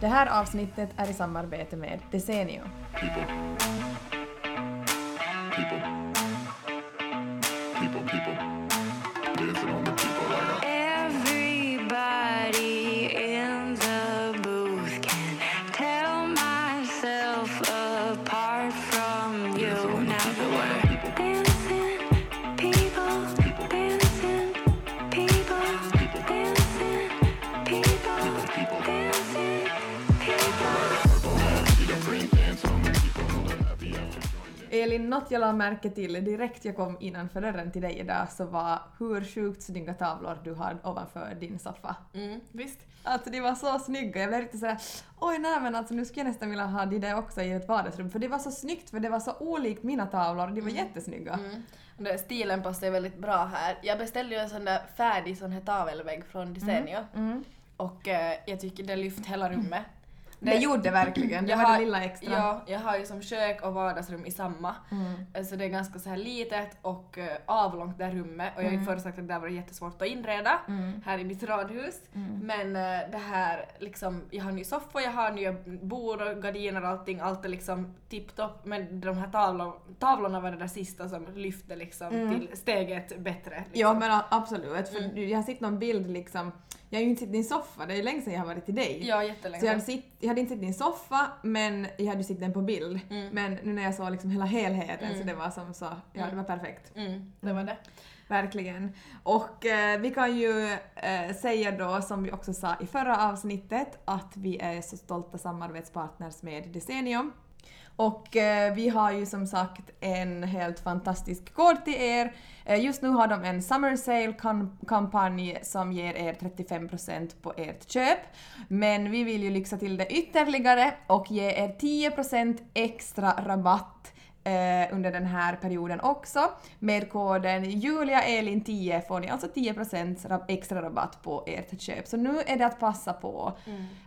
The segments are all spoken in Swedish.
Det här avsnittet är i samarbete med Desenio. people. Något jag la märke till direkt jag kom innanför dörren till dig idag så var hur sjukt snygga tavlor du hade ovanför din soffa. Mm, visst. Alltså de var så snygga, jag blev riktigt sådär oj nej men alltså nu skulle jag nästan vilja ha de där också i ett vardagsrum för det var så snyggt för det var så olikt mina tavlor och de var jättesnygga. Mm. Det, stilen passar ju väldigt bra här. Jag beställde ju en sån där färdig sån här tavelvägg från Desenio. Mm. Och eh, jag tycker det lyft hela rummet. Det gjorde verkligen, det Jag var har- det lilla extra. Ja, jag har ju som kök och vardagsrum i samma. Mm. Så det är ganska så här litet och eh, avlångt det rummet och jag har ju förut sagt att det där var jättesvårt att inreda Mm. här i mitt radhus. Men eh, det här liksom, jag har ny soffa, jag har nya bord och gardiner och allting, allt är liksom tipptopp men de här tavlor, tavlorna var det där sista som lyfte liksom till steget bättre. Liksom. Ja men absolut, för jag har sett någon bild liksom, jag har ju inte sett din soffa, det är länge sedan jag har varit till dig. Ja, jättelänge. Så jag hade, sett, jag hade inte sett din soffa men jag hade ju sett den på bild. Men nu när jag såg liksom hela helheten så det var som så, ja det var perfekt. Mm, det var det. Verkligen. Och eh, vi kan ju eh, säga då, som vi också sa i förra avsnittet, att vi är så stolta samarbetspartners med Desenio. Och eh, vi har ju som sagt en helt fantastisk kod till er. Eh, just nu har de en Summer Sale-kampanj som ger er 35% på ert köp. Men vi vill ju lyxa till det ytterligare och ge er 10% extra rabatt eh, under den här perioden också. Med koden JuliaElin10 får ni alltså 10% rab- extra rabatt på ert köp. Så nu är det att passa på.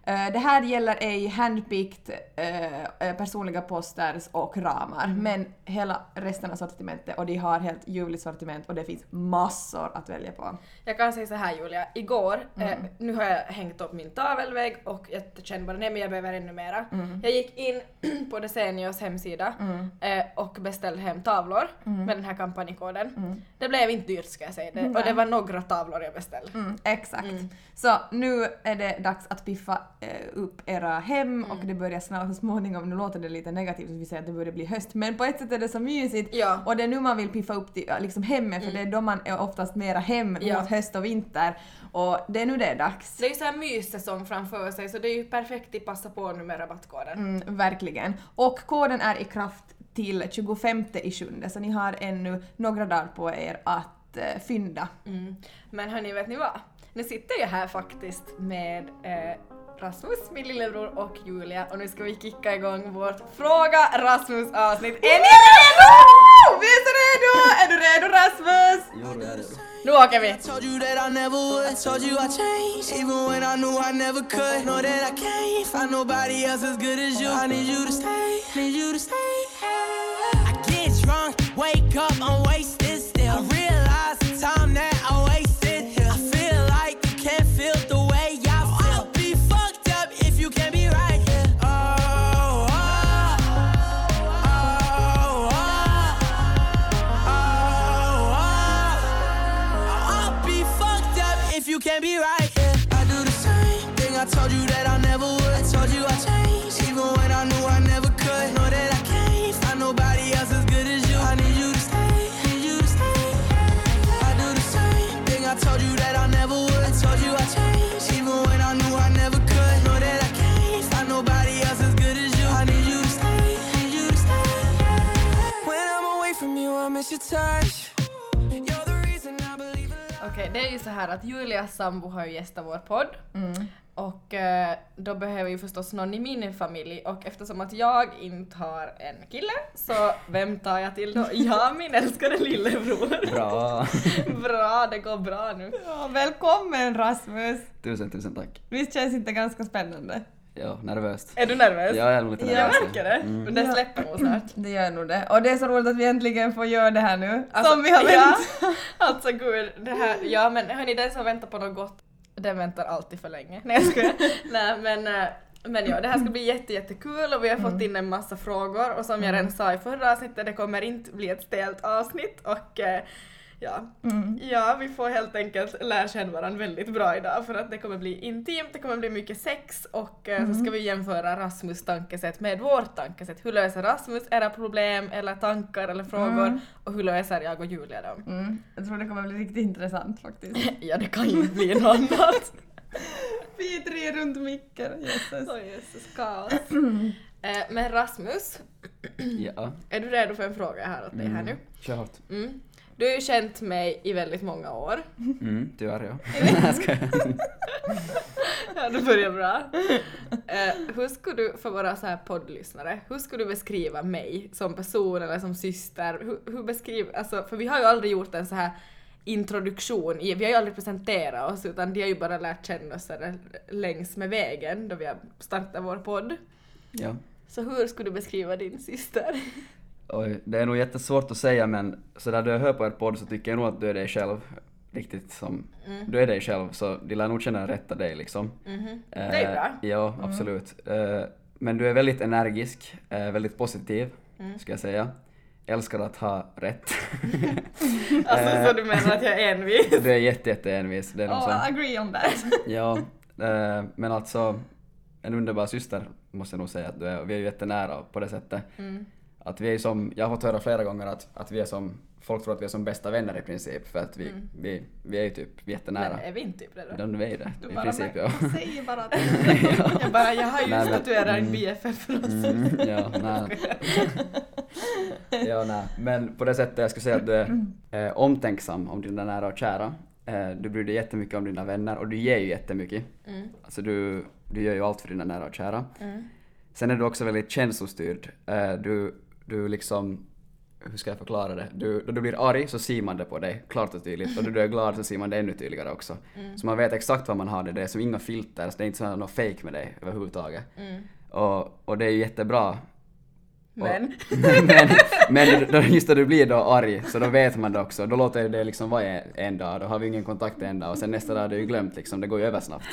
Eh, det här gäller ej handpicked eh, eh, personliga posters och ramar, men hela resten av sortimentet och de har helt ljuvligt sortiment och det finns massor att välja på. Jag kan säga så här Julia, igår, eh, Mm. nu har jag hängt upp min tavelvägg och jag känner bara nej men jag behöver ännu mera. Mm. Jag gick in på Desenios hemsida eh, och beställde hem tavlor Mm. med den här kampanjkoden. Det blev inte dyrt ska jag säga det, och det var några tavlor jag beställde. Mm, exakt. Så nu är det dags att piffa eh, upp era hem och det börjar snart så småningom, nu låter det lite negativt att vi säger att det börjar bli höst, men på ett sätt är det så mysigt Ja. och det är nu man vill piffa upp till, liksom hemmet för det är då man är oftast mera hem Ja. mot höst och vinter och det är nu det är dags. Det är ju så här myssäsong framför sig så det är ju perfekt att passa på nu med rabattkoden. Mm, verkligen. Och koden är i kraft till 25 i sjunde så ni har ännu några dagar på er att eh, fynda. Mm. Men hörni, vet ni vad? Nu sitter jag här faktiskt med eh, Rasmus, min lillebror och Julia och nu ska vi kicka igång vårt Fråga Rasmus avsnitt. Är ni redo? Vi är så redo! Är du redo Rasmus? Jo, jag är redo. Nu åker vi! Told you that I never would. Told you I changed, even when I knew I never could. Know that I can't find nobody else as good as you. I need you to stay, need you to stay. I get drunk, wake up, I'm wasted love. Okej, det är ju så här att Julias sambo har ju gästat vår podd. Mm. Och eh, då behöver ju förstås någon i min familj och eftersom att jag inte har en kille så vem tar jag till då? Ja, min älskade lillebror. Bra. bra, det går bra nu. Ja, välkommen Rasmus! Tusen, tusen tack. Visst känns inte ganska spännande? Ja, nervöst. Är du nervös? Jag är nog lite Ja, nervös. Jag märker det. Men det släpper nog snart. Det gör nog det. Och det är så roligt att vi äntligen får göra det här nu. Alltså, som vi har ja, väntat. Alltså gud, det här, ja men hörni den som väntar på något gott, den väntar alltid för länge. Nej jag skojar. Nej men eh, Men ja, det här ska bli jätte, jättekul och vi har fått in en massa frågor och som jag redan sa i förra avsnittet, det kommer inte bli ett stelt avsnitt och ja, ja, vi får helt enkelt lära känna varandra väldigt bra idag för att det kommer bli intimt, det kommer bli mycket sex och eh, så ska vi jämföra Rasmus tankesätt med vårt tankesätt. Hur löser Rasmus era problem eller tankar eller frågor och hur löser jag och Julia dem? Mm. Jag tror det kommer bli riktigt intressant faktiskt. Ja, det kan ju inte bli något annat. Vi tre runt micken, jösses. Kaos. Eh, Men Rasmus, Ja. är du redo för en fråga här åt dig här nu? Kör hårt. Mm. Du har ju känt mig i väldigt många år. Mm, tyvärr ja. Ja, det börjar bra. Eh, hur skulle du, för våra så här poddlyssnare, hur skulle du beskriva mig som person eller som syster? Hur, hur beskriv, alltså, för vi har ju aldrig gjort en så här introduktion, vi har ju aldrig presenterat oss utan de har ju bara lärt känna oss längs med vägen då vi har startat vår podd. ja. Så hur skulle du beskriva din syster? Oj, det är nog jättesvårt att säga men sådär då jag hör på er podd så tycker jag nog att du är dig själv. Riktigt som, du är dig själv så de lär nog känna rätta dig liksom. Eh, Det är bra. Ja, absolut. Eh, men du är väldigt energisk, eh, väldigt positiv, ska jag säga. Älskar att ha rätt. Alltså så du menar att jag är envis? du är jätte, jätte envis. Det är Oh. I agree on that. Ja, eh, men alltså en underbar syster måste jag nog säga att du är. Vi är ju jättenära på det sättet. Mm. Att vi är som, jag har fått höra flera gånger att, att vi är som, folk tror att vi är som bästa vänner i princip för att vi, vi, vi är ju typ jättenära. Mm. Men är vi inte typ det då? De är det, Du i bara, princip ja. men, säg bara att Jag bara, jag har ju Nej, statuerat en BFF för oss. Mm, ja, nej. ja, nej. Men på det sättet jag skulle säga att du är eh, omtänksam om dina nära och kära. Eh, du bryr dig jättemycket om dina vänner och du ger ju jättemycket. Mm. Alltså du, du gör ju allt för dina nära och kära. Mm. Sen är du också väldigt känslostyrd. Eh, du, du liksom, hur ska jag förklara det? Du, då du blir arg så ser man det på dig, klart och tydligt. Och då du är glad så ser man det ännu tydligare också. Mm. Så man vet exakt vad man har det, det är som inga filter, så det är inte så något fake med dig överhuvudtaget. Mm. Och, och det är ju jättebra. Men. men, men då, just då du blir då arg, så då vet man det också. Då låter det liksom vara en, en dag, då har vi ingen kontakt en dag och sen nästa dag är det ju glömt liksom, det går ju över snabbt.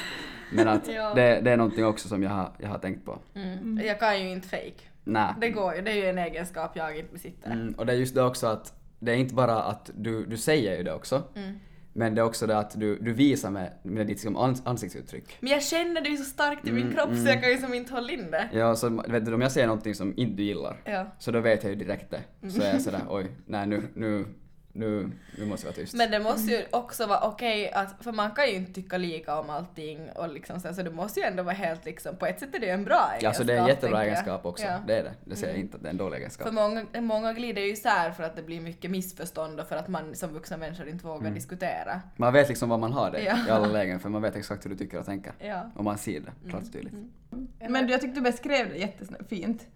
Men att det, det är någonting också som jag har, jag har tänkt på. Mm. Jag kan ju inte fake. Nej. Det går ju, det är ju en egenskap jag inte besitter. Mm, och det är just det också att det är inte bara att du, du säger ju det också, Mm. men det är också det att du, du visar med, med ditt liksom, ans, ansiktsuttryck. Men jag känner det ju så starkt i min Mm, kropp mm. så jag kan ju som inte hålla in det. Ja, så vet du, om jag säger någonting som inte du gillar, Ja. så då vet jag ju direkt det. Så är jag sådär, oj, nej nu, nu, nu, nu måste jag vara tyst. Men det måste ju också vara okej att, för man kan ju inte tycka lika om allting och liksom så, så det måste ju ändå vara helt liksom, på ett sätt är det ju en bra egenskap. Ja, så det är en jättebra egenskap också. Ja. Det är det. Det säger jag inte att det är en dålig egenskap. För många, många glider ju isär för att det blir mycket missförstånd och för att man som vuxna människor inte vågar diskutera. Man vet liksom vad man har det Ja. i alla lägen, för man vet exakt hur du tycker och tänker. Ja. Och man ser det, klart och tydligt. Men jag tyckte du beskrev det jättefint.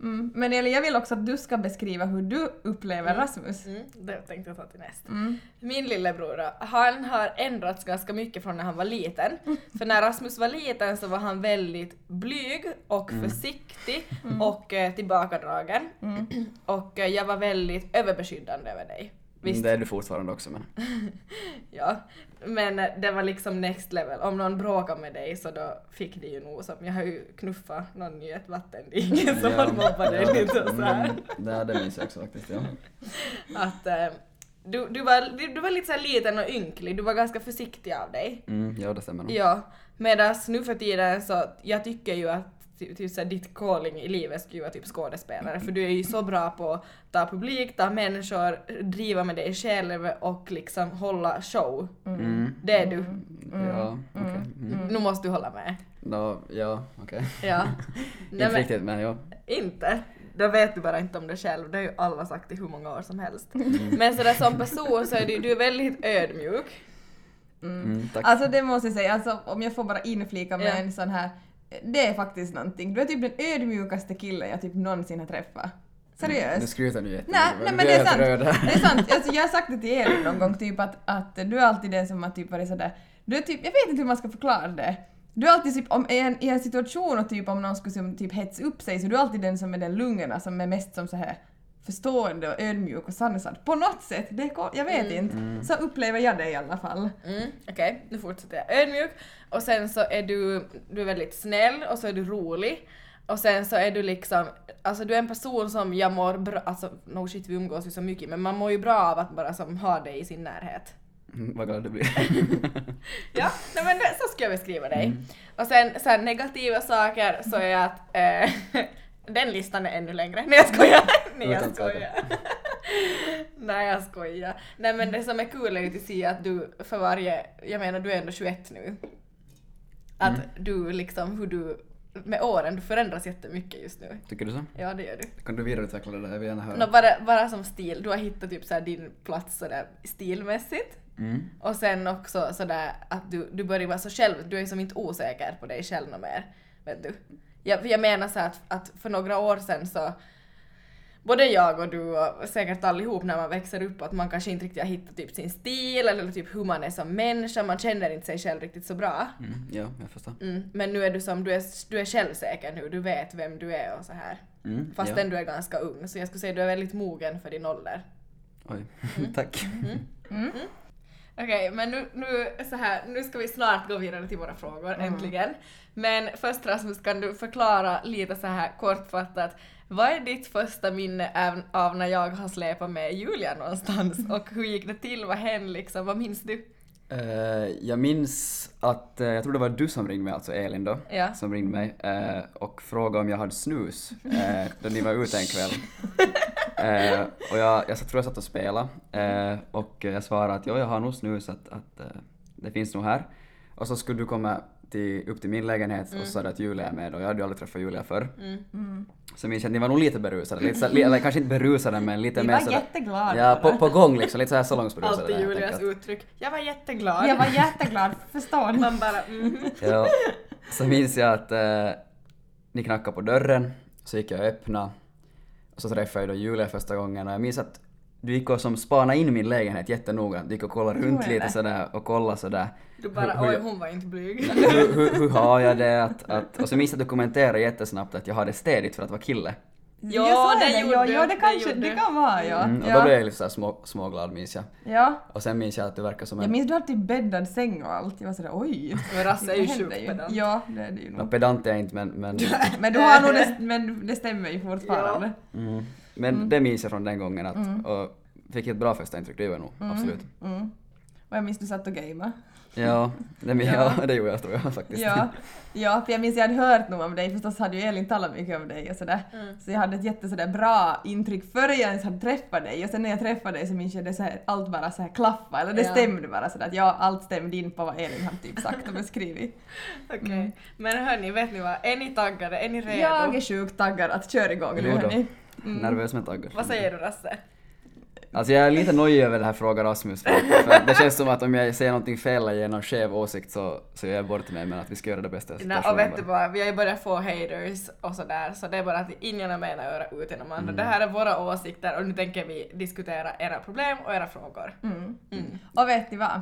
Mm. Men Eli, jag vill också att du ska beskriva hur du upplever Rasmus. Mm, det tänkte jag ta till nästa. Mm. Min lillebror då, han har ändrats ganska mycket från när han var liten. För när Rasmus var liten så var han väldigt blyg och försiktig och eh, tillbakadragen. Och eh, jag var väldigt överbeskyddande över dig. Visst? Det är du fortfarande också men. Ja. Men det var liksom next level. Om någon bråkade med dig så då fick det ju nog som, jag har ju knuffat någon i ett vattendike som han mobbade ja, lite och så här. mm, Det, det minns jag också faktiskt, ja. Att eh, du, du, var, du, du var lite så här liten och ynklig, du var ganska försiktig av dig. Mm, ja, det stämmer nog. Ja, medan nu för tiden så, jag tycker ju att ty- typ så här, ditt calling i livet skulle ju vara typ skådespelare för du är ju så bra på att ta publik, ta människor, driva med dig själv och liksom hålla show. Mm. Det är du. Ja, okej. Mm. Nu måste du hålla med. Nå, ja, okej. Ja. Inte Nej, men, riktigt, men ja. inte. Då vet du bara inte om det själv, det har ju alla sagt i hur många år som helst. Men sådär som person så är du, du är väldigt ödmjuk. Mm, tack. Alltså det måste jag säga, alltså, om jag får bara inflika med Ja. en sån här, det är faktiskt någonting. Du är typ den ödmjukaste killen jag typ någonsin har träffat. Nu Seriöst. skryter du jättemycket. Nej, men det är sant. Det är sant. Alltså, jag har sagt det till Elin någon gång typ att, att du är alltid den som har typ varit sådär, du är typ, jag vet inte hur man ska förklara det. Du är alltid typ, om, i, en, i en situation och typ om någon skulle som, typ hetsa upp sig så du är alltid den som är den lugna som är mest som så här förstående och ödmjuk och sansad. På något sätt, det är, jag vet inte. Så upplever jag det i alla fall. Mm, Okej, nu fortsätter jag. Ödmjuk och sen så är du, du är väldigt snäll och så är du rolig. Och sen så är du liksom, alltså du är en person som jag mår bra, alltså no shit vi umgås ju så mycket men man mår ju bra av att bara som ha dig i sin närhet. Mm, Vad glad du blir. Ja, nej men så skulle jag beskriva dig. Och sen så här, negativa saker så är att eh, den listan är ännu längre. Nej jag skojar! Nej jag skojar. Nej jag skojar. Nej men det som är kul är ju att se att du för varje, jag menar du är ändå 21 nu. Att du liksom hur du med åren, du förändras jättemycket just nu. Tycker du så? Ja det gör du. Kan du vidareutveckla det där? Jag vill gärna höra. Nå, bara, bara som stil, du har hittat typ såhär din plats sådär stilmässigt. Mm. Och sen också sådär att du, du börjar vara så själv, du är som inte osäker på dig själv mer. Vet du? Jag, jag menar så att, att för några år sedan så både jag och du och säkert allihop när man växer upp att man kanske inte riktigt har hittat typ sin stil eller typ hur man är som människa, man känner inte sig själv riktigt så bra. Mm. Ja, jag förstår. Mm. Men nu är du som, du är, du är självsäker nu, du vet vem du är och så här. Mm. Fastän ja. du är ganska ung, så jag skulle säga du är väldigt mogen för din ålder. Oj, Mm. tack. Okej, men nu, nu, så här, nu ska vi snart gå vidare till våra frågor, äntligen. Men först Rasmus, kan du förklara lite så här kortfattat, vad är ditt första minne av, av när jag har släpat med Julia någonstans och hur gick det till, vad hände liksom, vad minns du? Eh, jag minns att, eh, jag tror det var du som ringde mig, alltså Elin då, Ja. som ringde mig eh, och frågade om jag hade snus då ni var ute en kväll. Och jag, jag tror jag satt och spelade och jag svarade att jo, jag har nog snus, att, att det finns nog här. Och så skulle du komma till, upp till min lägenhet och så sa att Julia är med och jag hade ju aldrig träffat Julia förr. Så minns jag att ni var nog lite berusade, lite, så, li- eller kanske inte berusade men lite Vi mer var sådär- jätteglada Ja, på, på gång liksom, lite såhär salongsberusade. Alltid Julias uttryck. Jag var jätteglad. Jag var jätteglad, förstår ni? Man bara mhm. Ja, så minns jag att eh, ni knackade på dörren, så gick jag och öppnade och så träffade jag då Julia första gången och jag minns att du gick och som spanade in min lägenhet jättenoggrant, du gick och kollade runt jag lite det? sådär och kollade sådär. Du bara hur, oj, hon var inte blyg. hur, hur, hur har jag det? Att, att, och så minns jag att du kommenterade jättesnabbt att jag har det städigt för att vara kille. Ja, är det det. gjorde ja, du, ja, det det kanske, gjorde det du. kan vara ja. Mm, och ja. då blev jag lite såhär små, småglad minns jag. ja. Och sen minns jag att du verkar som Jag en... minns du hade typ bäddad säng och allt. Jag var sådär oj. Men Rasse är ju Det sjukt pedant. Ja, det är det ju nog. pedant är jag inte men... men Men du har nog det, men det stämmer ju fortfarande. Mm. Men det minns jag från den gången att, och fick ett bra första intryck, det gjorde jag nog, absolut. Mm. Och jag minns du satt och gamea. Ja, det, men, ja. det gjorde jag tror jag faktiskt. Ja, ja, för jag minns jag hade hört nog om dig, förstås hade ju Elin talat mycket om dig och sådär. Mm. Så jag hade ett jätte sådär bra intryck före jag ens hade träffat dig och sen när jag träffade dig så minns jag det så här, allt bara så här klaffa eller det Ja. stämde bara sådär att ja, allt stämde in på vad Elin hade typ sagt och beskrivit. Okej. Men hörni, vet ni vad? Är ni taggade? Är ni redo? Jag är sjukt taggad att köra igång nu Jo hörni. Nervös men taggad. Vad säger du Rasse? Alltså jag är lite nojig över den här frågan Rasmus, för, det känns som att om jag säger någonting fel eller ger någon skev åsikt så, så gör jag bort mig, men att vi ska göra det bästa av Nej, situationen och vet du bara. vad, vi har ju börjat få haters och sådär, så det är bara att ingen har med öra ut genom Mm. andra. Det här är våra åsikter och nu tänker vi diskutera era problem och era frågor. Mm. Mm. Och vet ni vad?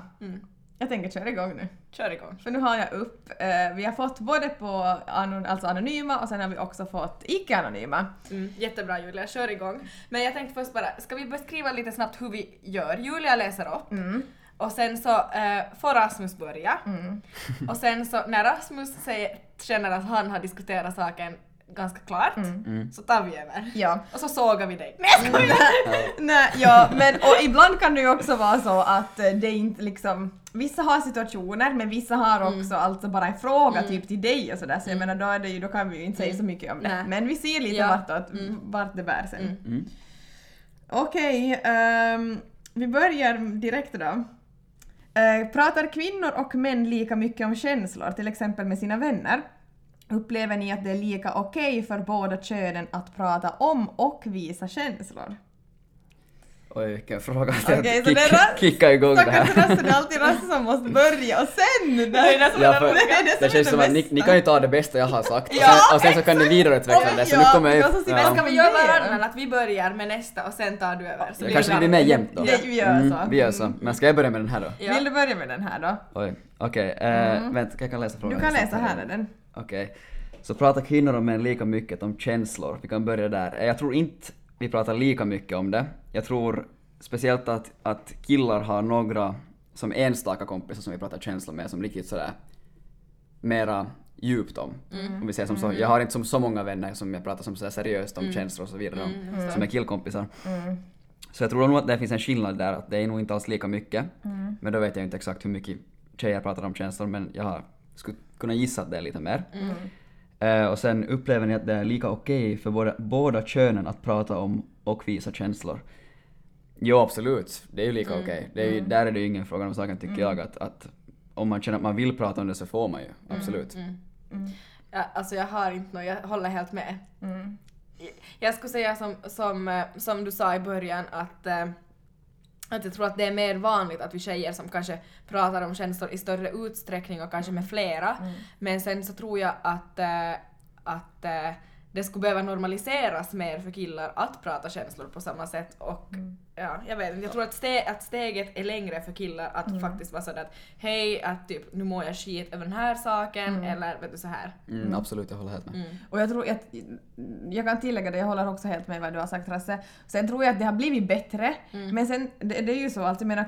Jag tänker köra igång nu. Kör igång. För nu har jag upp, eh, vi har fått både på anon, alltså anonyma och sen har vi också fått icke-anonyma. Mm, jättebra Julia, kör igång. Men jag tänkte först bara, ska vi beskriva lite snabbt hur vi gör? Julia läser upp Mm. och sen så eh, får Rasmus börja. Mm. Och sen så när Rasmus säger, känner att han har diskuterat saken ganska klart, Mm. så tar vi över. Ja. Och så sågar vi dig. Nej jag skojar! Nej, ja, men och ibland kan det ju också vara så att eh, det inte liksom Vissa har situationer men vissa har Mm. också alltså bara en fråga typ till dig och sådär så jag menar då, är det ju, då kan vi ju inte säga så mycket om det. Nej. Men vi ser lite Ja. vartåt, vart det bär sen. Mm. Okej, ehm, vi börjar direkt då. Eh, pratar kvinnor och män lika mycket om känslor, till exempel med sina vänner? Upplever ni att det är lika okej för båda könen att prata om och visa känslor? Oj, vilken fråga. Okej, så Kick- det är Kicka igång det här. Rasse, det är alltid Rasse som måste börja och sen... Det är det som är Ja, det för, det är det det är känns det som att ni, ni kan ju ta det bästa jag har sagt och Ja, sen, och sen så kan ni vidareutveckla det. Så nu kommer jag så Ja. ska vi göra varannan, att vi börjar med nästa och sen tar du över? Så Det kanske det blir mer jämnt då. Ja, vi gör så. vi gör så. Men ska jag börja med den här då? Ja. Vill du börja med den här då? Oj, okej. eh, Vänta, jag kan läsa frågan. Du kan läsa här är den. Okej. Så pratar kvinnor och män lika mycket om känslor? Vi kan börja där. Jag tror inte vi pratar lika mycket om det. Jag tror speciellt att, att killar har några som enstaka kompisar som vi pratar känslor med som riktigt sådär mera djupt om. Om vi säger som så. Jag har inte som så många vänner som jag pratar som sådär seriöst om känslor och så vidare om, som är killkompisar. Så jag tror nog att det finns en skillnad där, att det är nog inte alls lika mycket. Men då vet jag inte exakt hur mycket tjejer pratar om känslor men jag har, skulle kunna gissa att det är lite mer. Eh, och sen upplever ni att det är lika okej för båda, båda könen att prata om och visa känslor? Jo absolut, det är ju lika okej. Det är ju, Där är det ju ingen fråga om saken tycker jag att, att om man känner att man vill prata om det så får man ju, absolut. Ja, alltså jag har inte något, jag håller helt med. Jag skulle säga som, som, eh, som du sa i början att, eh, att jag tror att det är mer vanligt att vi tjejer som kanske pratar om känslor i större utsträckning och kanske med flera. Men sen så tror jag att, eh, att eh, det skulle behöva normaliseras mer för killar att prata känslor på samma sätt och ja, jag vet inte, jag tror att, ste att steget är längre för killar att faktiskt vara sådär att hej, att typ nu mår jag skit över den här saken eller vet du så här. Mm, absolut, jag håller helt med. Och jag tror att, jag kan tillägga det, jag håller också helt med vad du har sagt Rasse. Sen tror jag att det har blivit bättre, men sen, det, det är ju så, alltså jag menar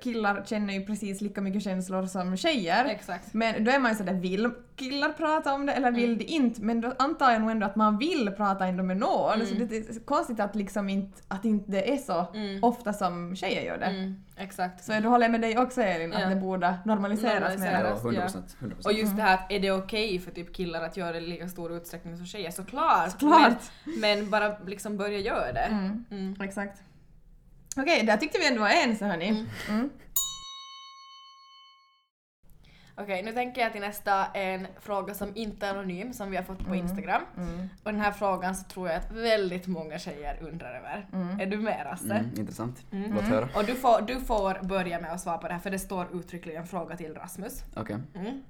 killar känner ju precis lika mycket känslor som tjejer. Exakt. Men då är man ju sådär, vill killar prata om det eller vill de inte? Men då antar jag nog ändå att man vill prata ändå med någon. Så det är konstigt att liksom inte, att inte det är så ofta som tjejer gör det. Mm, exakt. Så då håller jag med dig också Elin, Ja. att det borde normaliseras Normaliseras. mer. Ja, Ja. 100%. 100%. Och just det här att är det okej för typ killar att göra det i lika stor utsträckning som tjejer? Såklart! Såklart. Men, men bara liksom börja göra det. Mm. Mm. Exakt. Okej, där tyckte vi ändå var ense hörni. Mm. Okej, nu tänker jag till nästa en fråga som inte är anonym som vi har fått på Instagram. Och den här frågan så tror jag att väldigt många tjejer undrar över. Är du med Rasse? Mm, intressant. Låt höra. Och du får, du får börja med att svara på det här för det står uttryckligen fråga till Rasmus. Okej. Mm.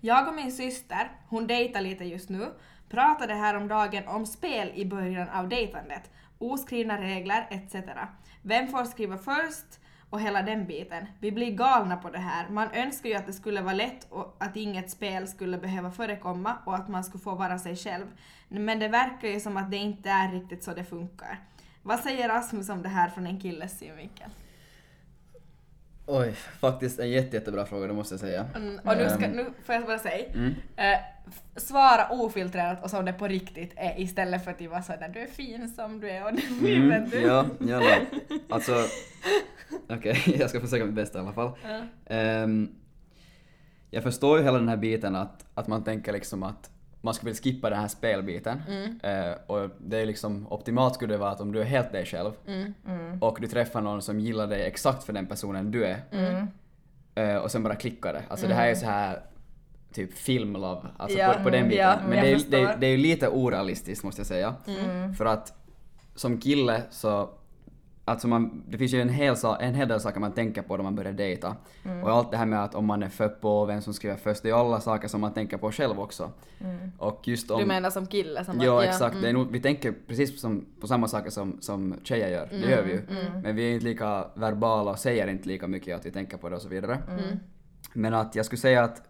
Jag och min syster, hon dejtar lite just nu, pratade häromdagen om spel i början av dejtandet, oskrivna regler etc. Vem får skriva först och hela den biten. Vi blir galna på det här. Man önskar ju att det skulle vara lätt och att inget spel skulle behöva förekomma och att man skulle få vara sig själv. Men det verkar ju som att det inte är riktigt så det funkar. Vad säger Rasmus om det här från en killes synvinkel? Oj, faktiskt en jätte, jättebra fråga, det måste jag säga. Mm, och nu, ska, Ehm, nu får jag bara säga, Mm. eh, svara ofiltrerat och som det på riktigt är istället för att vara sådär du är fin som du är och du vill Mm, du. ja, ja. Alltså, okej, jag ska försöka mitt bästa i alla fall. Ja. Ehm, jag förstår ju hela den här biten att, att man tänker liksom att man skulle vilja skippa den här spelbiten. Mm. Eh, och det är liksom, optimalt skulle det vara att om du är helt dig själv Mm. och du träffar någon som gillar dig exakt för den personen du är Mm. eh, och sen bara klickar det. Alltså det här är så här typ filmlove, alltså Ja, på, på den mm, biten. ja, Men det är, det, är, det är ju lite orealistiskt måste jag säga. Mm. För att som kille så Alltså man, det finns ju en hel, en hel del saker man tänker på när man börjar dejta. Mm. Och allt det här med att om man är född på, vem som skriver först, det är ju alla saker som man tänker på själv också. Och just om... Du menar som kille? Som Ja, exakt. mm. Det är nog, vi tänker precis som, på samma saker som, som tjejer gör. Det gör vi ju. Mm. Men vi är inte lika verbala och säger inte lika mycket att vi tänker på det och så vidare. Mm. Men att jag skulle säga att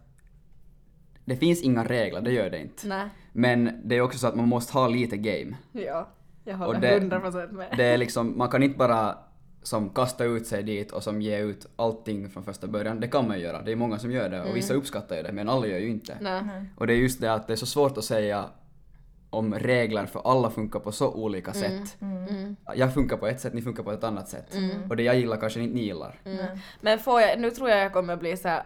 det finns inga regler, det gör det inte. Nej. Men det är också så att man måste ha lite game. Ja, jag håller det- 100% med. Det är liksom, man kan inte bara som kasta ut sig dit och som ge ut allting från första början. Det kan man ju göra, det är många som gör det och vissa uppskattar ju det men alla gör ju inte. Nej. Och det är just det att det är så svårt att säga om regler för alla funkar på så olika sätt. Jag funkar på ett sätt, ni funkar på ett annat sätt. Och det jag gillar kanske inte ni gillar. Men får jag, nu tror jag jag kommer bli så här.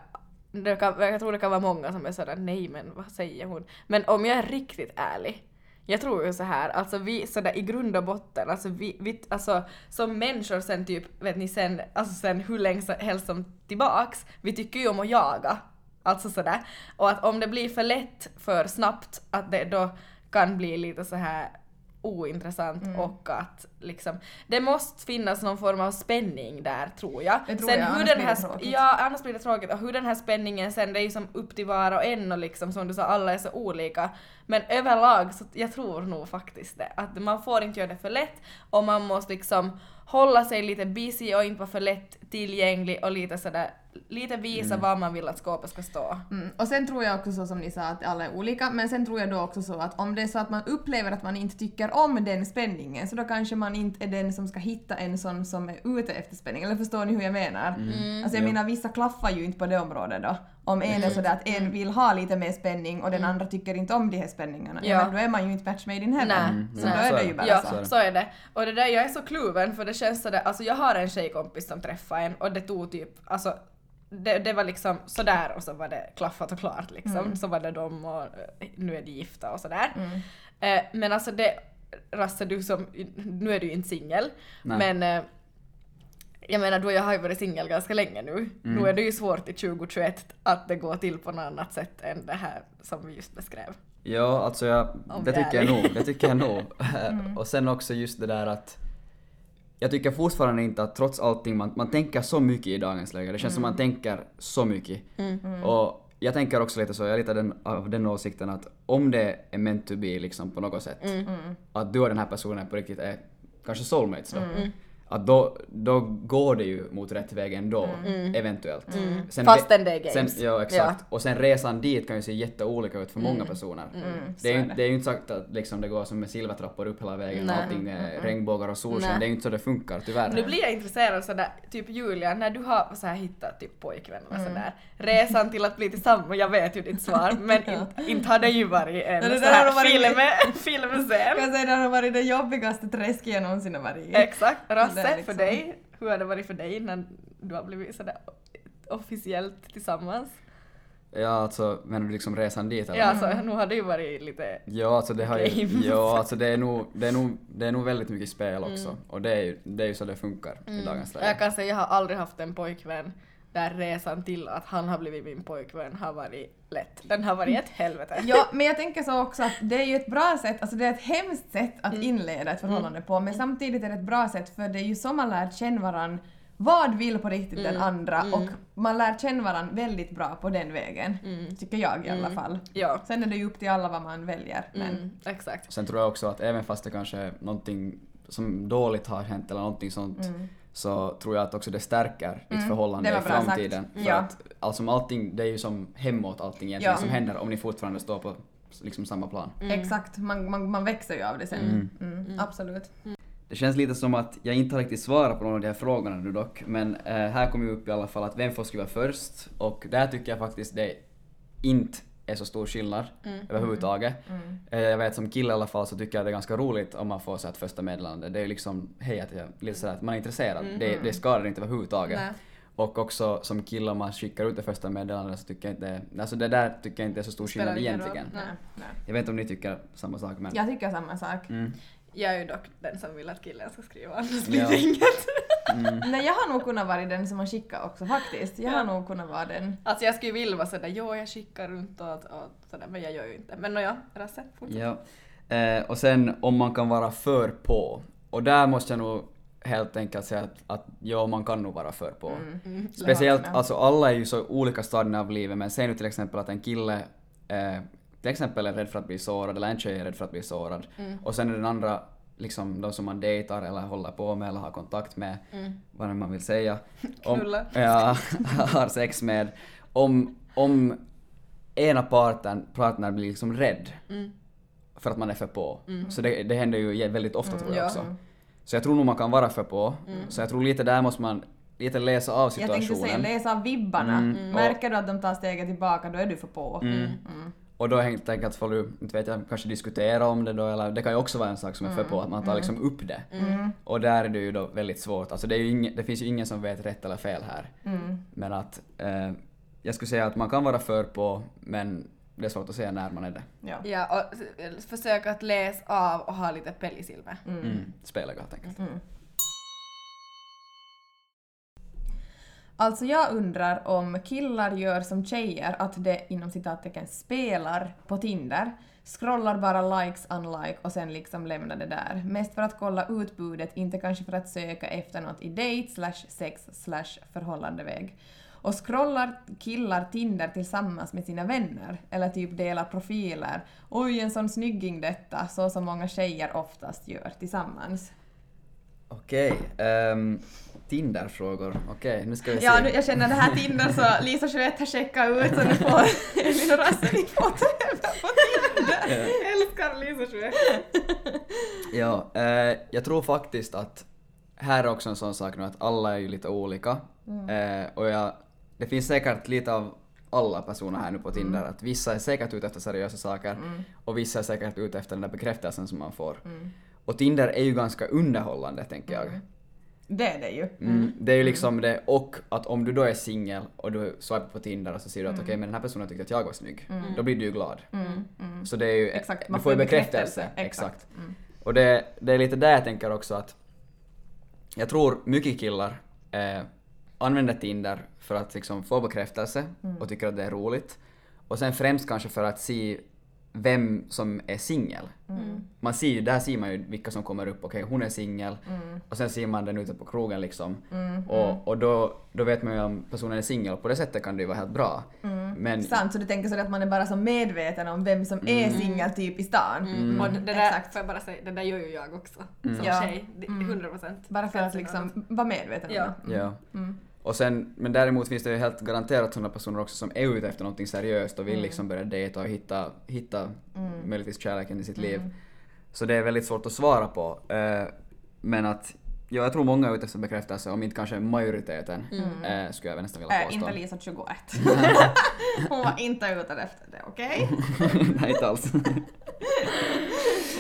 Kan, jag tror det kan vara många som är sådär nej men vad säger hon? Men om jag är riktigt ärlig. Jag tror ju så här, alltså vi sådär i grund och botten, alltså vi, vi alltså som människor sen typ, vet ni sen, alltså sen hur länge helst som tillbaks, vi tycker ju om att jaga. Alltså sådär. Och att om det blir för lätt för snabbt, att det då kan bli lite så här ointressant Mm. och att liksom det måste finnas någon form av spänning där tror jag. Det tror sen jag, hur annars den blir här det sp- tråkigt. Ja, annars blir det tråkigt och hur den här spänningen sen det är ju som upp till var och en och liksom som du sa alla är så olika. Men överlag så jag tror nog faktiskt det att man får inte göra det för lätt och man måste liksom hålla sig lite busy och inte vara för lätt tillgänglig och lite sådär lite visa vad man vill att skåpet ska stå. Mm. Och sen tror jag också så som ni sa att alla är olika, men sen tror jag då också så att om det är så att man upplever att man inte tycker om den spänningen så då kanske man inte är den som ska hitta en sån som är ute efter spänning. Eller förstår ni hur jag menar? Alltså jag Ja. menar vissa klaffar ju inte på det området då. Om en är sådär att en vill ha lite mer spänning och den andra tycker inte om de här spänningarna, ja. Men då är man ju inte match made in heaven. Nej. Mm. Så Nej. då är det ju bara Ja, så. så. är det. Och det där, jag är så kluven för det känns sådär, alltså jag har en tjejkompis som träffade en och det tog typ, alltså det, det var liksom sådär och så var det klaffat och klart liksom. Så var det de och eh, nu är de gifta och sådär. Eh, men alltså det, Rasse du som, nu är du ju inte singel, men eh, jag menar du och jag har ju varit singel ganska länge nu. Nu är det ju svårt i 2021 att det går till på något annat sätt än det här som vi just beskrev. Ja, alltså jag, Om det tycker jag nog. Det tycker jag nog. Och sen också just det där att jag tycker fortfarande inte att trots allting, man, man tänker så mycket i dagens läge. Det känns som man tänker så mycket. Och jag tänker också lite så, jag är lite den, av den åsikten att om det är meant to be liksom på något sätt, att du och den här personen på riktigt är kanske soulmates då. Att då, då går det ju mot rätt väg ändå, eventuellt. Sen Fastän det är games. Sen, ja, exakt. Och sen resan dit kan ju se jätteolika ut för många personer. Det, är ju, det är ju inte sagt att liksom det går som med silvertrappor upp hela vägen, Nej. allting är regnbågar och solsken. Nej. Det är ju inte så det funkar, tyvärr. Nu blir jag intresserad sådär, typ Julia, när du har så här hittat typ pojkvän eller sådär, resan till att bli tillsammans, jag vet ju ditt svar, men inte, inte har det ju varit en Nej, det så här varit- film, filmscen. Jag säger det har varit det jobbigaste träsket jag någonsin har varit i. Exakt, Är liksom- för dig, hur har det varit för dig när du har blivit sådär officiellt tillsammans? Ja, alltså menar du liksom resan dit eller? Ja, alltså nu har det ju varit lite Ja, alltså det har ju, ja, alltså det är nog, det är nog, det är nog väldigt mycket spel också. Och det är ju, det är ju så det funkar i dagens Jag läge. kan säga jag har aldrig haft en pojkvän där resan till att han har blivit min pojkvän har varit lätt. Den har varit ett helvete. Ja, men jag tänker så också att det är ju ett bra sätt, alltså det är ett hemskt sätt att inleda ett förhållande på, men samtidigt är det ett bra sätt för det är ju så man lär känna varann vad vill på riktigt den andra och man lär känna varann väldigt bra på den vägen. Tycker jag i alla fall. Ja. Sen är det ju upp till alla vad man väljer. Men Mm, exakt. Sen tror jag också att även fast det kanske är någonting som dåligt har hänt eller någonting sånt så tror jag att också det stärker ditt förhållande det i sagt. framtiden. För Ja. att alltså allting, det är ju som hemåt allting egentligen Ja. som händer om ni fortfarande står på liksom samma plan. exakt, man, man, man växer ju av det sen. Mm. Absolut. Det känns lite som att jag inte har riktigt svarat på någon av de här frågorna nu dock, men eh, här kommer ju upp i alla fall att vem får skriva först och där tycker jag faktiskt det inte är så stor skillnad överhuvudtaget. Eh, jag vet som kille i alla fall så tycker jag det är ganska roligt om man får så ett första meddelande. Det är liksom, hej att jag, lite sådär att man är intresserad. Det, det skadar inte överhuvudtaget. Nej. Och också som kille om man skickar ut det första meddelandet så tycker jag inte, alltså det där tycker jag inte är så stor skillnad egentligen. Nej, nej. Jag vet inte om ni tycker samma sak men... Jag tycker samma sak. Mm. Jag är ju dock den som vill att killen ska skriva, annars blir det inget. Nej, jag har nog kunnat vara den som har skickat också faktiskt. Jag har Ja. nog kunnat vara den. Alltså jag skulle ju vilja vara sådär, jo jag skickar runt och, och sådär, men jag gör ju inte. Men nåja, Rasse, fortsätt. Ja. Eh, och sen om man kan vara för på. Och där måste jag nog helt enkelt säga att, att ja, man kan nog vara för på. Mm. Speciellt, med. alltså alla är ju så olika stadier av livet men säg nu till exempel att en kille eh, till exempel är rädd för att bli sårad eller en tjej är rädd för att bli sårad. Och sen är den andra liksom de som man dejtar eller håller på med eller har kontakt med, vad nu man vill säga. Knulla. Ja, har sex med. Om, om ena parten, partnern blir liksom rädd för att man är för på. Så det, det händer ju väldigt ofta tror jag ja. också. Så jag tror nog man kan vara för på. Så jag tror lite där måste man lite läsa av Jag tänkte situationen. säga läsa av vibbarna. Mm. Märker du att de tar steget tillbaka, då är du för på. Mm. Och då helt enkelt får du, inte vet jag, kanske diskutera om det då eller det kan ju också vara en sak som är för på, att man tar liksom upp det. Och där är det ju då väldigt svårt, alltså det, är ju ingen, det finns ju ingen som vet rätt eller fel här. Men att eh, jag skulle säga att man kan vara för på, men det är svårt att säga när man är det. Ja. Ja, och försök att läsa av och ha lite pell i silver. Mm. Spela helt enkelt. Alltså jag undrar om killar gör som tjejer, att det inom citattecken spelar på Tinder, scrollar bara likes, unlike och sen liksom lämnar det där. Mest för att kolla utbudet, inte kanske för att söka efter något i date slash sex slash förhållandeväg. Och scrollar killar Tinder tillsammans med sina vänner eller typ delar profiler. Oj, en sån snygging detta, så som många tjejer oftast gör tillsammans. Okej. ehm, Tinderfrågor. Okej, nu ska vi se. Ja, nu, jag känner det här Tinder så Lisa Jeanette har checkat ut så nu får Elin och Rasse ni får på Tinder. Älskar Lisa Sjö. Ja, eh, jag tror faktiskt att här är också en sån sak nu att alla är ju lite olika. Eh, och jag, det finns säkert lite av alla personer här nu på Tinder. Att vissa är säkert ute efter seriösa saker och vissa är säkert ute efter den där bekräftelsen som man får. Och Tinder är ju ganska underhållande tänker jag. Det är det ju. Mm. Det är ju liksom det, och att om du då är singel och du swipar på Tinder och så ser du att okej men den här personen tyckte att jag var snygg. Då blir du ju glad. Så det är ju, Exakt, du man får får ju bekräftelse. bekräftelse. Exakt. Mm. Och det, det är lite där jag tänker också att jag tror mycket killar eh, använder Tinder för att liksom få bekräftelse Mm. och tycker att det är roligt. Och sen främst kanske för att se vem som är singel. Mm. Man ser ju, där ser man ju vilka som kommer upp, okej hon är singel. Mm. Och sen ser man den ute på krogen liksom. Och, och då, då vet man ju om personen är singel, på det sättet kan det ju vara helt bra. Men Mm. Sant, så du tänker så att man är bara så medveten om vem som är singel typ i stan. Mm. Och det där, Exakt. får jag bara säga, det där gör ju jag också. Mm. Som Ja. tjej. Det- 100 procent. Bara för att liksom vara medveten om Ja. det. Ja. Och sen, men däremot finns det ju helt garanterat sådana personer också som är ute efter någonting seriöst och vill liksom börja dejta och hitta, hitta möjligtvis kärleken i sitt liv. Så det är väldigt svårt att svara på. Eh, men att, ja, jag tror många är ute efter bekräftelse, om inte kanske majoriteten, eh, skulle jag nästan vilja Äh, påstå. inte Lisa 21. Hon var inte ute efter det, okej? Nej, inte alls.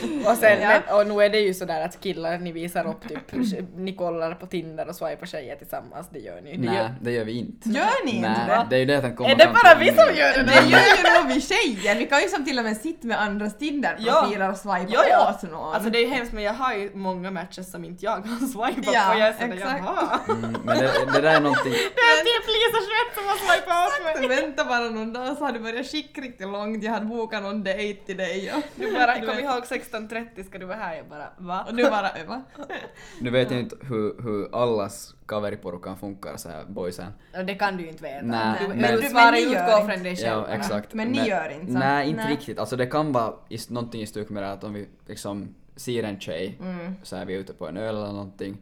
Och, sen, Ja. men, och nu är det ju sådär att killar, ni visar upp typ, ni kollar på Tinder och swipar tjejer tillsammans, det gör ni. Det Nej, gör, det gör vi inte. Gör ni inte Nej, det? det är ju det jag komma är det bara vi som gör det? Det gör ju nog vi tjejer, vi kan ju som till och med sitta med andras Tinder-profiler och swipa Ja, ja. åt någon. Alltså det är ju hemskt men jag har ju många matches som inte jag har swipat Ja, på. Jag är sådär jaha. Mm, men det, det där är någonting... Det är typ Lisa Schwett som har swipat åt mig. Vänta bara någon dag så har du börjat skicka riktigt långt, jag hade bokat någon dejt till dig och Du bara, Du kom ihåg 16.30 ska du vara här? Jag bara, va? och du bara öva. Nu vet jag inte hur, hur allas kaveriporukan funkar så här boysen. Och Det kan du ju inte veta. Nej, du, men- men, Men du svarar ju gör utgå från dig själv. Ja, exakt. Men ni gör inte så? Nej, inte Nej. riktigt. Alltså det kan vara i, någonting i stuk med det att om vi liksom ser en tjej, Mm. så är vi ute på en öl eller någonting,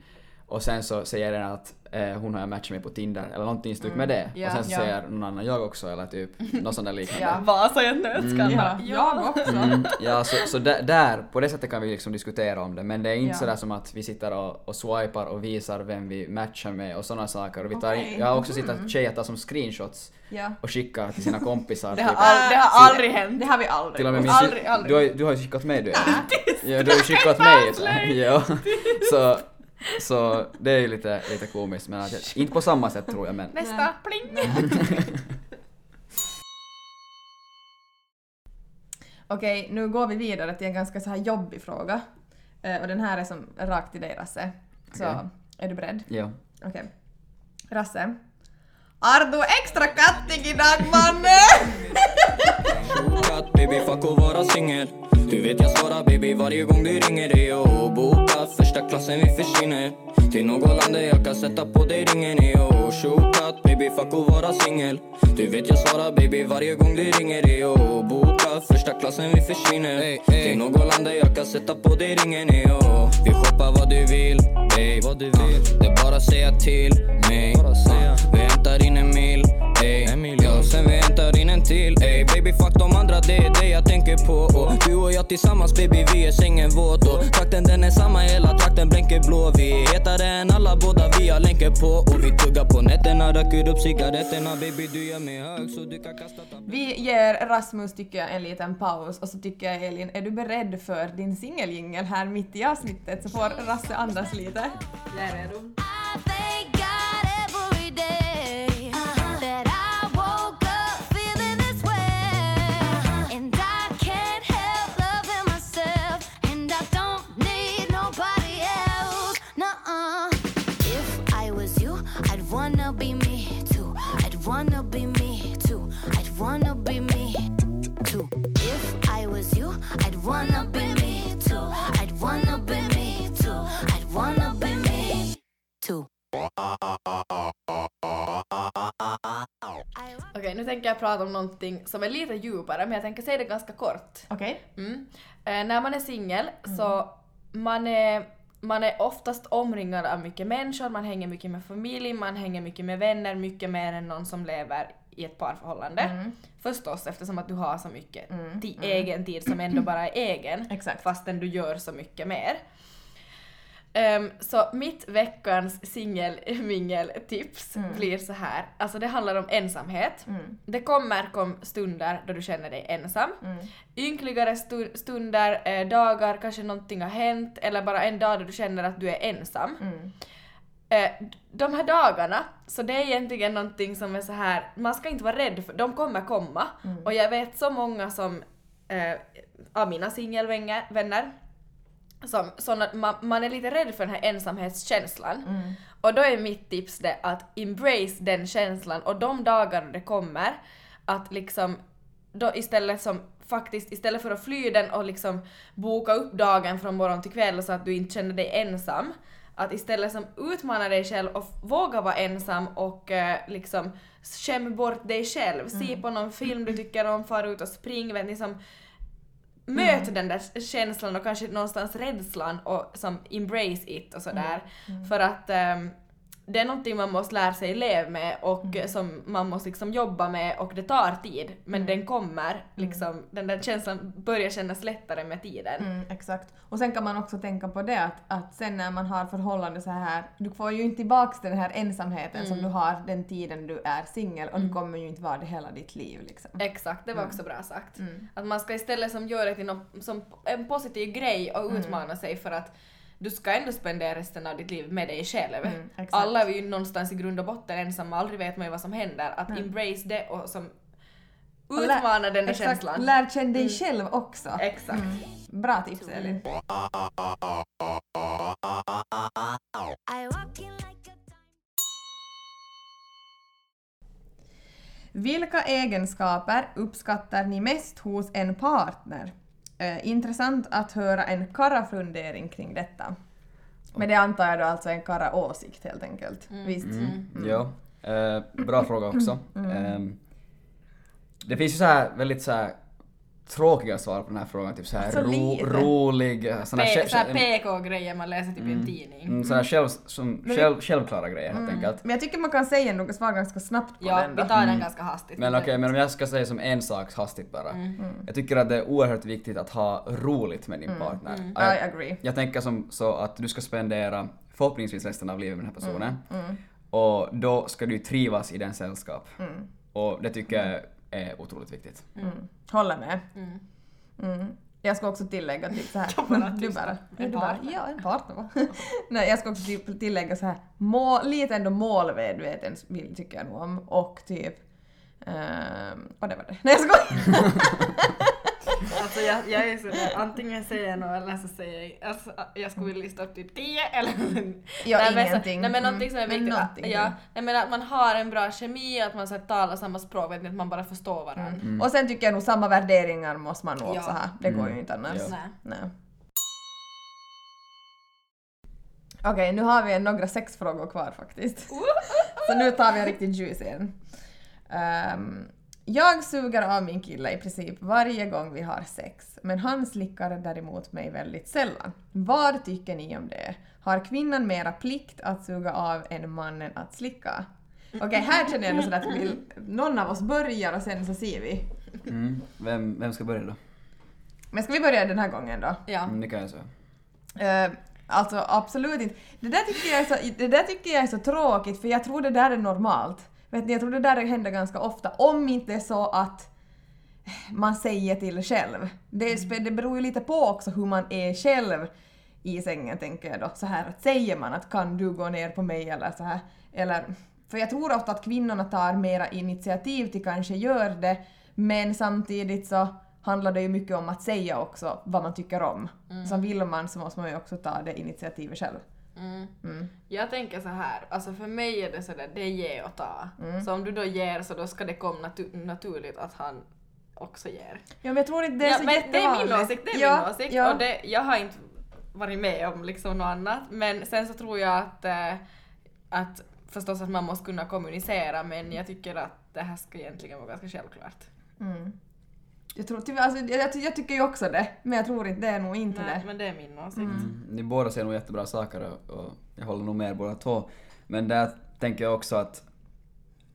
och sen så säger den att eh, hon har matchat med på Tinder, eller någonting i stuk med det. Ja, och sen så ja. säger någon annan jag också, eller typ något sånt där liknande. Ja. Vasa i en nötskal. Ja, jag också. Mm, ja, så, så där, på det sättet kan vi liksom diskutera om det, men det är inte Ja. sådär som att vi sitter och, och swipar och visar vem vi matchar med och sådana saker. Och vi tar Okej. jag har också sett att tjejer tar som screenshots Ja. och skickar till sina kompisar. Det har, typ. all, det har aldrig hänt. Det har vi aldrig Till och med min. Aldrig, aldrig. Du, har, ju- du har ju skickat mig du. ja, du har ju skickat mig. Så, ja. så, så det är ju lite, lite komiskt men att, inte på samma sätt tror jag men. Nästa, pling! Okej, nu går vi vidare till en ganska så här jobbig fråga. Eh, och den här är som rakt till dig Rasse. Så, Okej. är du beredd? Ja. Okej. Rasse. Har du extra kattig idag mannen? Bokat baby fuck att vara singel. Du vet jag svarar baby varje gång du ringer dig. Och bokat första klassen vi försvinner. Till något land där jag kan sätta på dig ringen och Tjokat baby fuck att vara singel. Du vet jag svarar baby varje gång du ringer dig. Och bokat första klassen vi försvinner. Till något land där jag kan sätta på dig ringen och Vi shoppar vad du vill vad du vill. Det är bara att säga till mig hämtar in en mil ey Ja, sen vi hämtar in en till ey. Baby fuck de andra, det är det jag tänker på och Du och jag tillsammans baby, vi är sängen våt och Trakten den är samma, hela trakten blänker blå. Vi är hetare än alla, båda vi har länkar på Och vi tuggar på nätterna, röker upp cigaretterna. Baby du gör mig hög så du kan kasta Vi ger Rasmus tycker jag en liten paus. Och så tycker jag Elin, är du beredd för din singeljingel här mitt i avsnittet? Så får Rasse andas lite. Jag är redo. Okej, nu tänker jag prata om någonting som är lite djupare men jag tänker säga det ganska kort. Okej? Mm. Eh, när man är singel så man är man är oftast omringad av mycket människor, man hänger mycket med familj, man hänger mycket med vänner, mycket mer än någon som lever i ett parförhållande. Mm. Förstås eftersom att du har så mycket ti- egen tid som ändå bara är egen. Exakt. Fastän du gör så mycket mer. Ehm, så mitt veckans singelmingeltips Mm. blir så här. Alltså det handlar om ensamhet. Det kommer kom stunder då du känner dig ensam. Mm. Ynkligare stu- stunder, eh, dagar, kanske någonting har hänt eller bara en dag då du känner att du är ensam. Mm. Eh, de här dagarna, så det är egentligen någonting som är så här, man ska inte vara rädd för, de kommer komma. Och jag vet så många som, eh, av mina singelvänner, vänner, som, såna, man, man är lite rädd för den här ensamhetskänslan. Och då är mitt tips det att embrace den känslan och de dagar det kommer, att liksom då istället som faktiskt istället för att fly den och liksom boka upp dagen från morgon till kväll så att du inte känner dig ensam, att istället som utmana dig själv och våga vara ensam och eh, liksom skäm bort dig själv. Se på någon film du tycker om, far ut och spring, vet ni Möt den där känslan och kanske någonstans rädslan och som embrace it och sådär. För att ehm, det är någonting man måste lära sig leva med och som man måste liksom jobba med och det tar tid men den kommer liksom, den där känslan börjar kännas lättare med tiden. Mm, exakt. Och sen kan man också tänka på det att, att sen när man har förhållande så här, du får ju inte tillbaks den här ensamheten som du har den tiden du är singel och du kommer ju inte vara det hela ditt liv liksom. Exakt, det var också bra sagt. Att man ska istället som göra det till något, som en positiv grej och utmana sig för att du ska ändå spendera resten av ditt liv med dig själv. exakt. Alla är vi ju någonstans i grund och botten ensamma, aldrig vet man ju vad som händer. Att embrace det och som lär- utmana den där exakt, känslan. Lär känna dig själv också. Exakt. Bra tips Elin. Vilka egenskaper uppskattar ni mest hos en partner? Eh, intressant att höra en kara-fundering kring detta. Men det antar jag då alltså en kara-åsikt helt enkelt. Visst? Ja, eh, bra fråga också. Ehm, det finns ju så här väldigt så här tråkiga svar på den här frågan, typ så här Så ro, rolig, eh, sån här, så här PK-grejer man läser typ i en tidning. mm, sån här själv, som, själv, självklara grejer helt enkelt. Men jag tycker man kan säga något svar ganska snabbt på Ja, den då. vi tar den ganska hastigt. Men okej, men om jag ska säga som en sak hastigt bara. Jag tycker att det är oerhört viktigt att ha roligt med din partner. I Jag, agree. jag tänker som så att du ska spendera förhoppningsvis resten av livet med den här personen. Och då ska du trivas i den sällskap. Och det tycker jag är otroligt viktigt. Håller med. Mm. Jag ska också tillägga typ så här. du bara, du bara, ja en partner? Nej jag ska också tillägga så här, må, lite ändå målmedveten tycker jag nog om och typ ehm, och det var det. Nej jag skojar! Alltså jag, jag är sådär, antingen säger jag något eller så säger jag alltså, jag skulle vilja lista upp typ 10 eller... Ja, nej, men ingenting. Nej men någonting som är Mm, men viktigt, någonting. att, ja, nej, men att man har en bra kemi, att man så här, talar samma språk, vet ni, att man bara förstår varandra. Och sen tycker jag nog samma värderingar måste man nog Ja. också ha. Det går ju inte annars. Ja. Nej. Nej. Okej, nu har vi några sexfrågor kvar faktiskt. Så nu tar vi en riktigt juicy en. Ehm, jag suger av min kille i princip varje gång vi har sex, men han slickar däremot mig väldigt sällan. Vad tycker ni om det? Har kvinnan mera plikt att suga av än mannen att slicka? Okej, här känner jag sådär att vill någon av oss börjar och sen så ser vi. Mm. Vem, vem ska börja då? Men ska vi börja den här gången då? Ja. Mm, det kan jag säga. Eh, alltså absolut inte. Det där, tycker jag är så, det där tycker jag är så tråkigt för jag tror det där är normalt. Vet ni, jag tror det där händer ganska ofta. Om inte så att man säger till själv. Det, det beror ju lite på också hur man är själv i sängen tänker jag då. Så här att säger man att kan du gå ner på mig eller så här. Eller, för jag tror ofta att kvinnorna tar mera initiativ till kanske gör det men samtidigt så handlar det ju mycket om att säga också vad man tycker om. Så vill man så måste man ju också ta det initiativet själv. Jag tänker så här, alltså för mig är det sådär, det är ge och ta. Mm. Så om du då ger så då ska det komma natu- naturligt att han också ger. Ja men jag tror inte det är ja, så men det är min åsikt, det är ja, min åsikt. Ja. Och det, jag har inte varit med om liksom något annat. Men sen så tror jag att, eh, att förstås att man måste kunna kommunicera men jag tycker att det här ska egentligen vara ganska självklart. Mm. Jag, tror, tyvärr, alltså, jag, jag, jag tycker ju också det, men jag tror inte det är nog inte Nej, det. men det är min åsikt. Mm. Ni båda säger nog jättebra saker och, och jag håller nog med båda två. Men där tänker jag också att,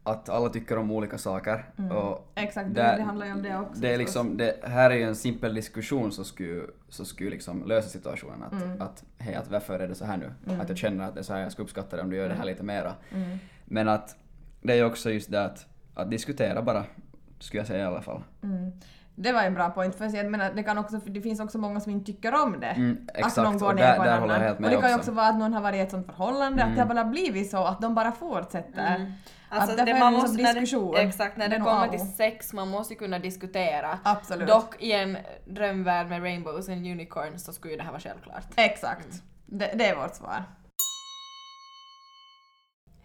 att alla tycker om olika saker. Och Exakt, det, där- det handlar ju om det också. Det är liksom, det här är ju en simpel diskussion som skulle, som skulle liksom lösa situationen. Att, Mm. att hej, att varför är det så här nu? Att jag känner att det är så här, jag skulle uppskatta det om du gör det här Mm. lite mera. Men att det är ju också just det att, att diskutera bara, skulle jag säga i alla fall. Mm. Det var en bra point, för jag menar, det, kan också, det finns också många som inte tycker om det. Mm, att exakt, någon går och ner där- på en annan. och det kan ju också. vara att någon har varit i ett sånt förhållande, att det Mm. har bara blivit så att de bara fortsätter. Mm. Alltså, att det, man måste, när det, exakt, när Det kommer till sex, man måste ju kunna diskutera. Absolut. Dock i en drömvärld med rainbows and unicorns så skulle ju det här vara självklart. Exakt. Mm. Det, det är vårt svar.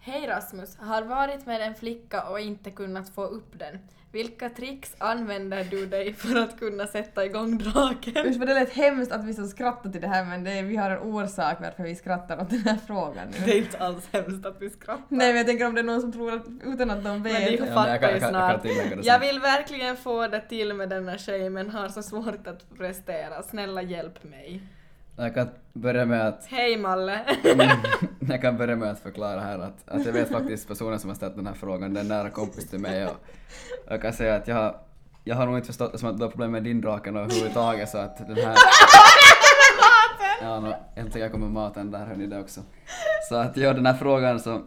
Hej Rasmus, har varit med en flicka och inte kunnat få upp den. Vilka tricks använder du dig för att kunna sätta igång draken? Usch vad det lät hemskt att vi så skrattar till det här men det är, vi har en orsak varför vi skrattar åt den här frågan nu. Det är inte alls hemskt att vi skrattar. Nej men jag tänker om det är någon som tror att, utan att de vet. Men Ja, men fattar jag kan- ju jag jag snart. det Jag sen. vill verkligen få det till med denna tjej men har så svårt att prestera. Snälla hjälp mig. Jag kan börja med att Hej Malle! jag kan börja med att förklara här att, att jag vet faktiskt personen som har ställt den här frågan, det är en nära kompis till mig och jag kan säga att jag har, jag har nog inte förstått det som att du har problem med din draken överhuvudtaget så att den här... Ja, no, äntligen kommer maten där hörni det också. Så att ja, den här frågan så...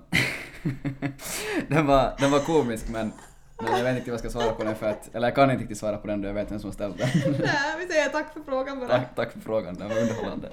den, var, den var komisk men, men jag vet inte vad jag ska svara på den för att, eller jag kan inte riktigt svara på den då jag vet vem som har ställt den. Nej, vi säger tack för frågan bara. tack, tack för frågan, den var underhållande.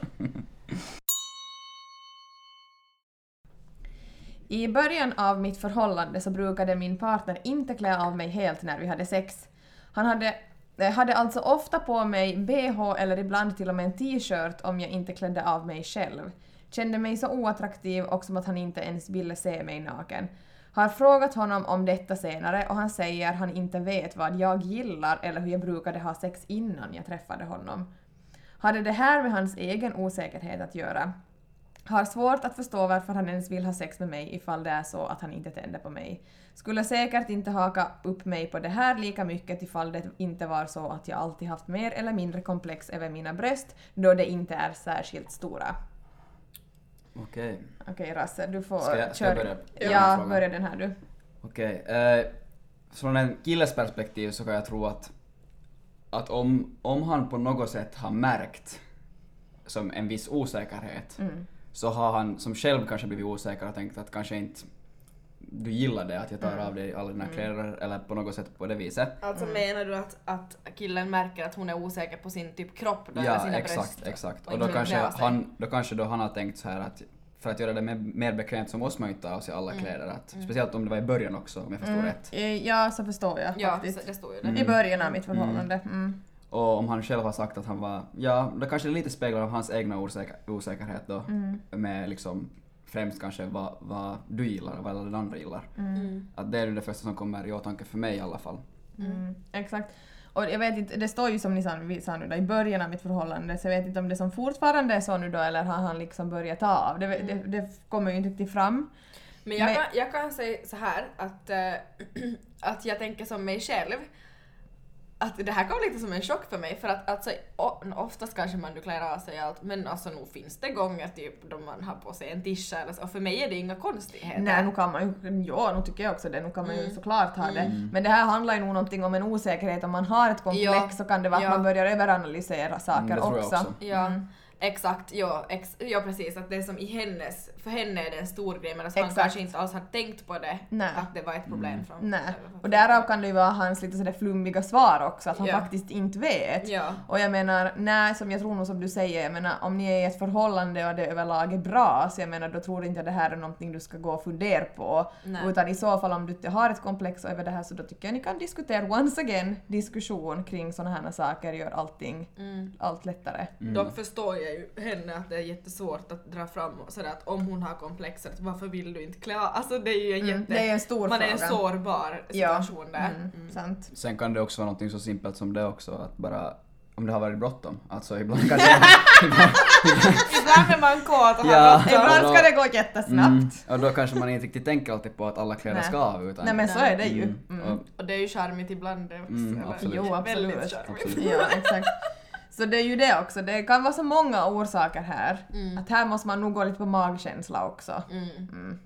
I början av mitt förhållande så brukade min partner inte klä av mig helt när vi hade sex. Han hade, eh, hade alltså ofta på mig bh eller ibland till och med en t-shirt om jag inte klädde av mig själv. Kände mig så oattraktiv och som att han inte ens ville se mig naken. Har frågat honom om detta senare och han säger han inte vet vad jag gillar eller hur jag brukade ha sex innan jag träffade honom. Hade det här med hans egen osäkerhet att göra? Har svårt att förstå varför han ens vill ha sex med mig ifall det är så att han inte tänder på mig. Skulle säkert inte haka upp mig på det här lika mycket ifall det inte var så att jag alltid haft mer eller mindre komplex över mina bröst då de inte är särskilt stora. Okej. Okej Rasse, du får Ska jag- ska jag börja Ja, börja den här du. Okej. Eh, från en killes perspektiv så kan jag tro att, att om, om han på något sätt har märkt som en viss osäkerhet Mm. så har han som själv kanske blivit osäker och tänkt att kanske inte du gillar det att jag tar av dig alla dina kläder eller på något sätt på det viset. Alltså menar du att, att killen märker att hon är osäker på sin typ kropp då, eller Ja, sina exakt, bröst? exakt. och Och då kanske, han, då kanske då han har tänkt så här att för att göra det mer, mer bekvämt så måste man ju inte ta av sig alla kläder. Att, Speciellt om det var i början också om jag förstår rätt. Eh, Ja, så förstår jag Ja, faktiskt. det står ju det. Mm. I början av mitt förhållande. Mm. Och om han själv har sagt att han var, ja, då kanske det lite speglar av hans egna osäker, osäkerhet då. Mm. Med liksom främst kanske vad, vad du gillar och vad den andra gillar. Mm. Att det är det första som kommer i åtanke för mig i alla fall. Mm, exakt. Och jag vet inte, det står ju som ni sa, vi sa nu då, i början av mitt förhållande, så jag vet inte om det som fortfarande är så nu då eller har han liksom börjat ta av? Det, det, det kommer ju inte riktigt fram. Men jag, Men- Kan, jag kan säga så här att, eh, att jag tänker som mig själv att det här kom lite som en chock för mig för att alltså, oftast kanske man du klär av sig allt men alltså nog finns det gånger typ då man har på sig en tisha eller så och för mig är det inga konstigheter. Nej, nu kan man ju, ja, nu tycker jag också det, nu kan man ju Mm. såklart ha det. Men det här handlar ju nog någonting om en osäkerhet, om man har ett komplex Ja, så kan det vara ja. att man börjar överanalysera Mm, saker jag också. också. Ja, Mm. exakt. Ja, ex, ja, precis. Att det är som i hennes, för henne är det en stor grej men att han Exakt. kanske inte alls har tänkt på det. Nej. Att det var ett problem från... Nej. Och därav kan det ju vara hans lite sådär flummiga svar också, att han Ja. faktiskt inte vet. Ja. Och jag menar, nej, som jag tror nog som du säger, jag menar om ni är i ett förhållande och det överlag är bra, så jag menar då tror inte jag det här är någonting du ska gå och fundera på. Nej. Utan i så fall om du inte har ett komplex över det här så då tycker jag ni kan diskutera, once again, diskussion kring sådana här saker gör allting, Mm. allt lättare. Dock förstår jag ju henne att det är jättesvårt att dra fram och sådär att om hon har komplexet, varför vill du inte klä av? Alltså det är ju en Mm, jätte... det är en stor man är fråga. en sårbar Ja. situation där. Mm, Mm. Sant. Sen kan det också vara någonting så simpelt som det också att bara om det har varit bråttom. Alltså ibland kanske... ibland, Ibland är man kåt och Ja. bråttom. Ibland då- ska det gå jättesnabbt. Mm, och då kanske man inte riktigt tänker alltid på att alla kläder Nej. ska av utan... Nej men så är det ju. Mm, Mm. och, Och det är ju charmigt ibland det också. Mm, absolut. Jo, Väldigt absolut. charmigt. absolut. Ja, exakt. Så det är ju det också, det kan vara så många orsaker här. Att här måste man nog gå lite på magkänsla också. Mm.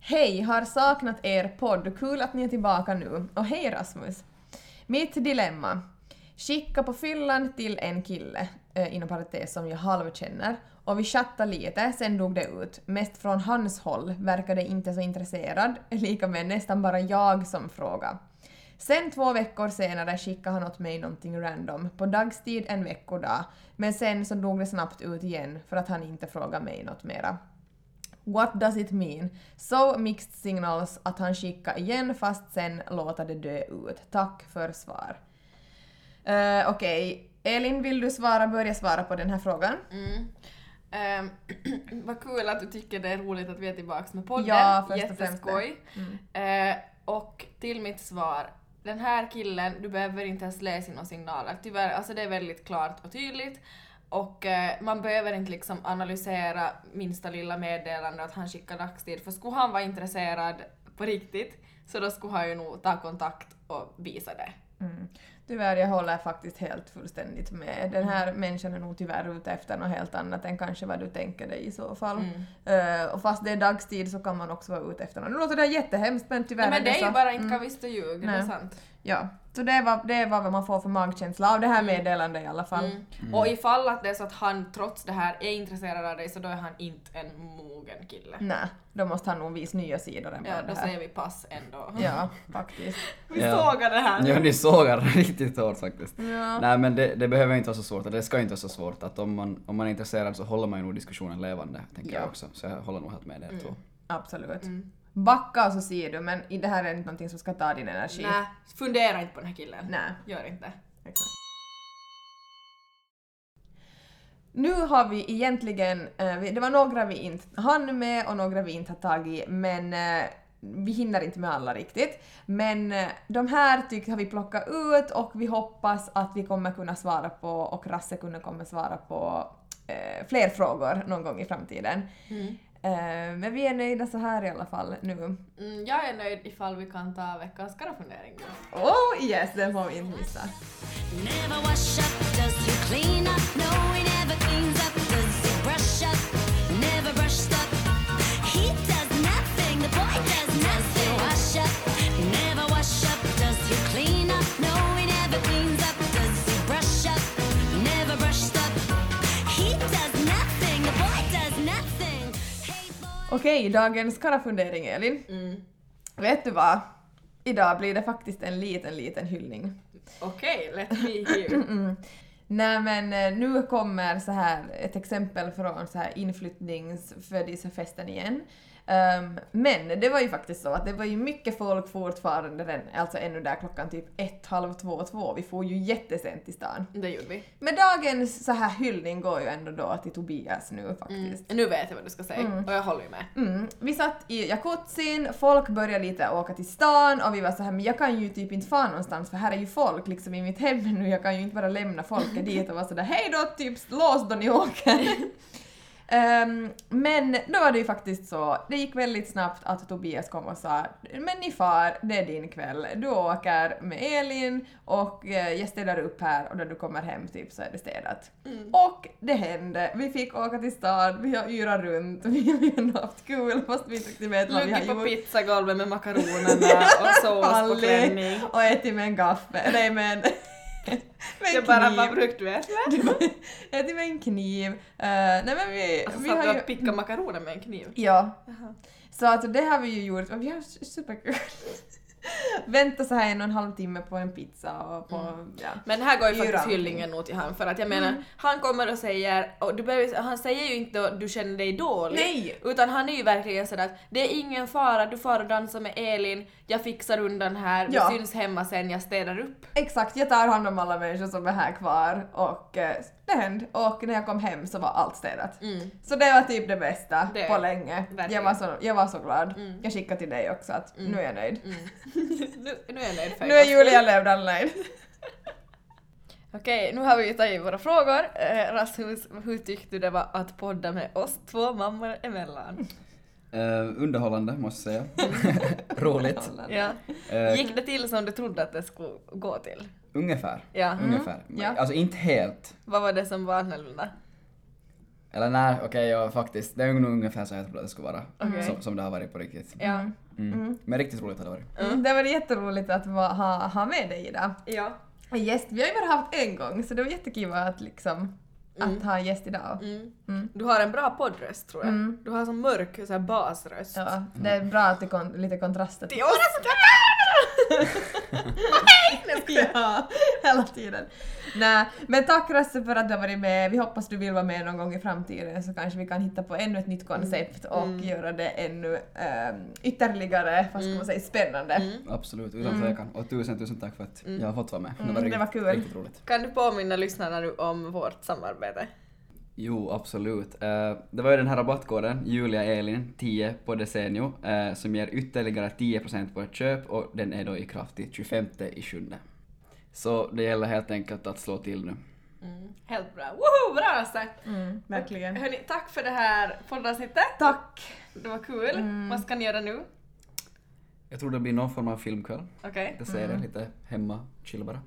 Hej, har saknat er podd. Kul att ni är tillbaka nu. Och hej Rasmus. Mitt dilemma. Skicka på fyllan till en kille, eh, inom parentes som jag halvkänner, och vi chattade lite, sen dog det ut. Mest från hans håll verkade inte så intresserad, lika med nästan bara jag som fråga. Sen två veckor senare skickade han åt mig någonting random, på dagstid en veckodag, men sen så dog det snabbt ut igen för att han inte frågade mig något mera. What does it mean? So mixed signals att han skickar igen fast sen låter det dö ut. Tack för svar. Uh, Okej, Elin vill du svara, börja svara på den här frågan? Mm. Ehm, vad kul att du tycker det är roligt att vi är tillbaka med podden. Ja, först och främst Jätteskoj. Eh, och till mitt svar. Den här killen, du behöver inte ens läsa in några signaler. Tyvärr, alltså det är väldigt klart och tydligt. Och eh, man behöver inte liksom analysera minsta lilla meddelande att han skickar dagstid. För skulle han vara intresserad på riktigt så då skulle han ju nog ta kontakt och visa det. Mm. Tyvärr, jag håller faktiskt helt fullständigt med. Den här människan är nog tyvärr ute efter något helt annat än kanske vad du tänker dig i så fall. Eh, och fast det är dagstid så kan man också vara ute efter något. Nu låter det jättehemskt men tyvärr Nej, men det är så. ju bara inte Mm. kan visst och ljug, det är sant. Ja, så det var, det var vad man får för magkänsla av det här meddelandet i alla fall. Mm. Och ifall att det är så att han trots det här är intresserad av dig så då är han inte en mogen kille. Nej, då måste han nog visa nya sidor än Ja, då det här. säger vi pass ändå. Ja, faktiskt. Vi Ja. sågar det här. Ja, ni sågar riktigt hårt faktiskt. Ja. Nej men det, det behöver inte vara så svårt, det ska inte vara så svårt att om man, om man är intresserad så håller man ju nog diskussionen levande, tänker Ja. jag också. Så jag håller nog helt med er två. Absolut. Mm. Backa och så ser du, men det här är inte någonting som ska ta din energi. Nej, fundera inte på den här killen. Nej. Gör inte. Exakt. Nu har vi egentligen, eh, det var några vi inte hann med och några vi inte har tagit, men eh, vi hinner inte med alla riktigt. Men eh, de här tycker har vi plockat ut och vi hoppas att vi kommer kunna svara på och Rasse kunna kommer svara på eh, fler frågor någon gång i framtiden. Eh, men vi är nöjda så här i alla fall nu. Mm, jag är nöjd ifall vi kan ta veckans karafundering. Oh yes, den får vi inte missa. Okej, dagens karafundering Elin. Mm. Vet du vad? Idag blir det faktiskt en liten, liten hyllning. Okej, let me hear. Nej men eh, nu kommer så här ett exempel från så här inflyttningsfödelsefesten igen. Ehm, men det var ju faktiskt så att det var ju mycket folk fortfarande, den, alltså ännu där klockan typ ett, halv två, två. Vi får ju jättesent till stan. Det gjorde vi. Men dagens så här hyllning går ju ändå då till Tobias nu faktiskt. Nu vet jag vad du ska säga och jag håller ju med. Mm. Vi satt i jacuzzin, folk började lite åka till stan och vi var så här men jag kan ju typ inte fara någonstans för här är ju folk liksom i mitt hem nu, jag kan ju inte bara lämna folket dit och vara sådär hej då, typ lås då ni åker. Ehm, men då var det ju faktiskt så, det gick väldigt snabbt att Tobias kom och sa men ni far, det är din kväll, du åker med Elin och eh, jag städar upp här och när du kommer hem typ så är det städat. Och det hände, vi fick åka till stan, vi har yrat runt, vi har ändå haft kul fast vi inte riktigt vet vad vi har Luggit på gjort. pizzagolvet med makaronerna och sås på klänning. och ätit med en gaffel, nej men med är bara vad brukar du äta? Ätit med en kniv. Uh, nej men vi, Alltså vi har du ju... och pickade makaroner med en kniv? Ja. Så att det har vi ju gjort och vi har superkul. Vänta så här en och en halv timme på en pizza och på, ja. Men här går ju Yra. faktiskt hyllningen nog till han för att jag menar, Mm. han kommer och säger, och du behöver, han säger ju inte att du känner dig dålig. Nej! Utan han är ju verkligen sådär att det är ingen fara, du får och dansa med Elin, jag fixar undan här, vi Ja. syns hemma sen, jag städar upp. Exakt, jag tar hand om alla människor som är här kvar och eh, det hände. Och när jag kom hem så var allt städat. Mm. Så det var typ det bästa Det- på länge. verkligen. Jag var, så, jag var så glad. Mm. Jag skickade till dig också att nu är jag nöjd. Mm. nu, nu är jag nöjd för Nu är. Julia Lövdahl nöjd. Okej, nu har vi tagit våra frågor. Eh, Rasmus, hur tyckte du det var att podda med oss två mammor emellan? Eh, underhållande måste jag säga. Roligt. Ja. Eh, Gick det till som du trodde att det skulle gå till? Ungefär. Ja. Ungefär. Ja. Alltså inte helt. Vad var det som var annorlunda? Eller nej, okej, ja faktiskt. Det är nog ungefär så jag trodde att det skulle vara. Okej. Som, som det har varit på riktigt. Ja. Mm. Men riktigt roligt har det varit. Mm. Det var jätteroligt att va, ha, ha med dig idag. Ja. Gäst, vi har ju bara haft en gång så det var jättekul att liksom att ha en gäst idag. Mm. Mm. Du har en bra poddröst tror jag. Mm. Du har sån mörk så här basröst. Ja, det är bra att det kon, lite kontraster Det är oss! ja, hela tiden. Nej, men tack Rasse för att du har varit med. Vi hoppas du vill vara med någon gång i framtiden så kanske vi kan hitta på ännu ett nytt koncept och göra det ännu ähm, ytterligare, vad ska man säga, spännande. Absolut, utan tvekan. Och tusen, tusen tack för att jag har fått vara med. Mm, var det riktigt, var kul. Riktigt roligt. Kan du påminna lyssnarna nu om vårt samarbete? Jo, absolut. Eh, det var ju den här rabattkoden, Julia Elin 10 på Desenio, eh, som ger ytterligare 10% på ett köp och den är då i kraft till 25 i sjunde. Så det gäller helt enkelt att slå till nu. Helt bra. Woho! Bra Rasse! Mm, verkligen. Hörni, tack för det här poddavsnittet. Tack! Det var kul. Vad ska ni göra nu? Jag tror det blir någon form av filmkväll. Okej. Lite serie, lite hemma, chill bara.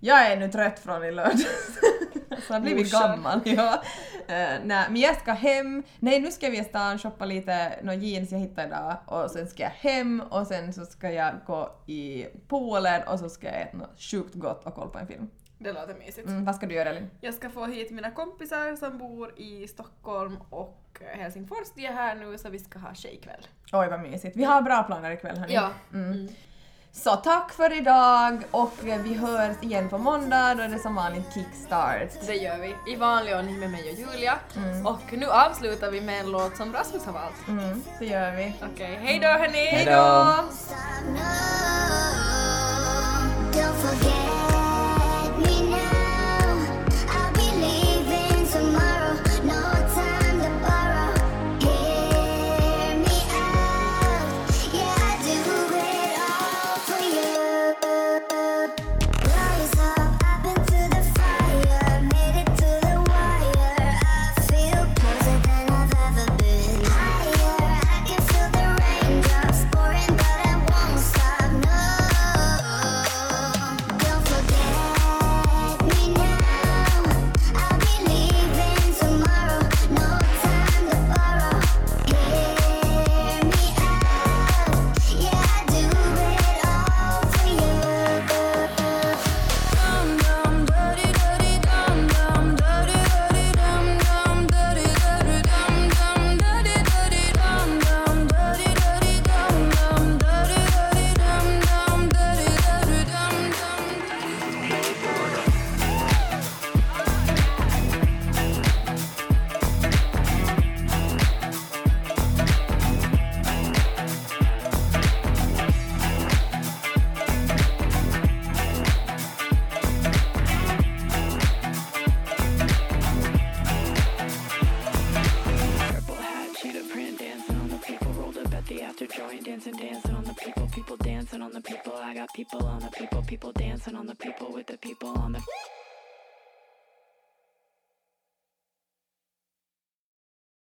Jag är nu trött från i lördags. Så jag har blivit Morsan. gammal. Ja. Uh, nej, men jag ska hem. Nej, nu ska vi i stan shoppa lite några jeans jag hittade idag och sen ska jag hem och sen så ska jag gå i poolen och så ska jag äta något sjukt gott och kolla på en film. Det låter mysigt. Mm, vad ska du göra Elin? Jag ska få hit mina kompisar som bor i Stockholm och Helsingfors. De är här nu så vi ska ha tjejkväll. Oj vad mysigt. Vi har bra planer ikväll hörni. Ja. Mm. Så tack för idag och vi hörs igen på måndag då är det som vanligt kickstart. Det gör vi. I vanlig ordning med mig och Julia. Och nu avslutar vi med en låt som Rasmus har valt. Mm, det gör vi. Okej, hej då hörni! Hej då! Don't forget me now.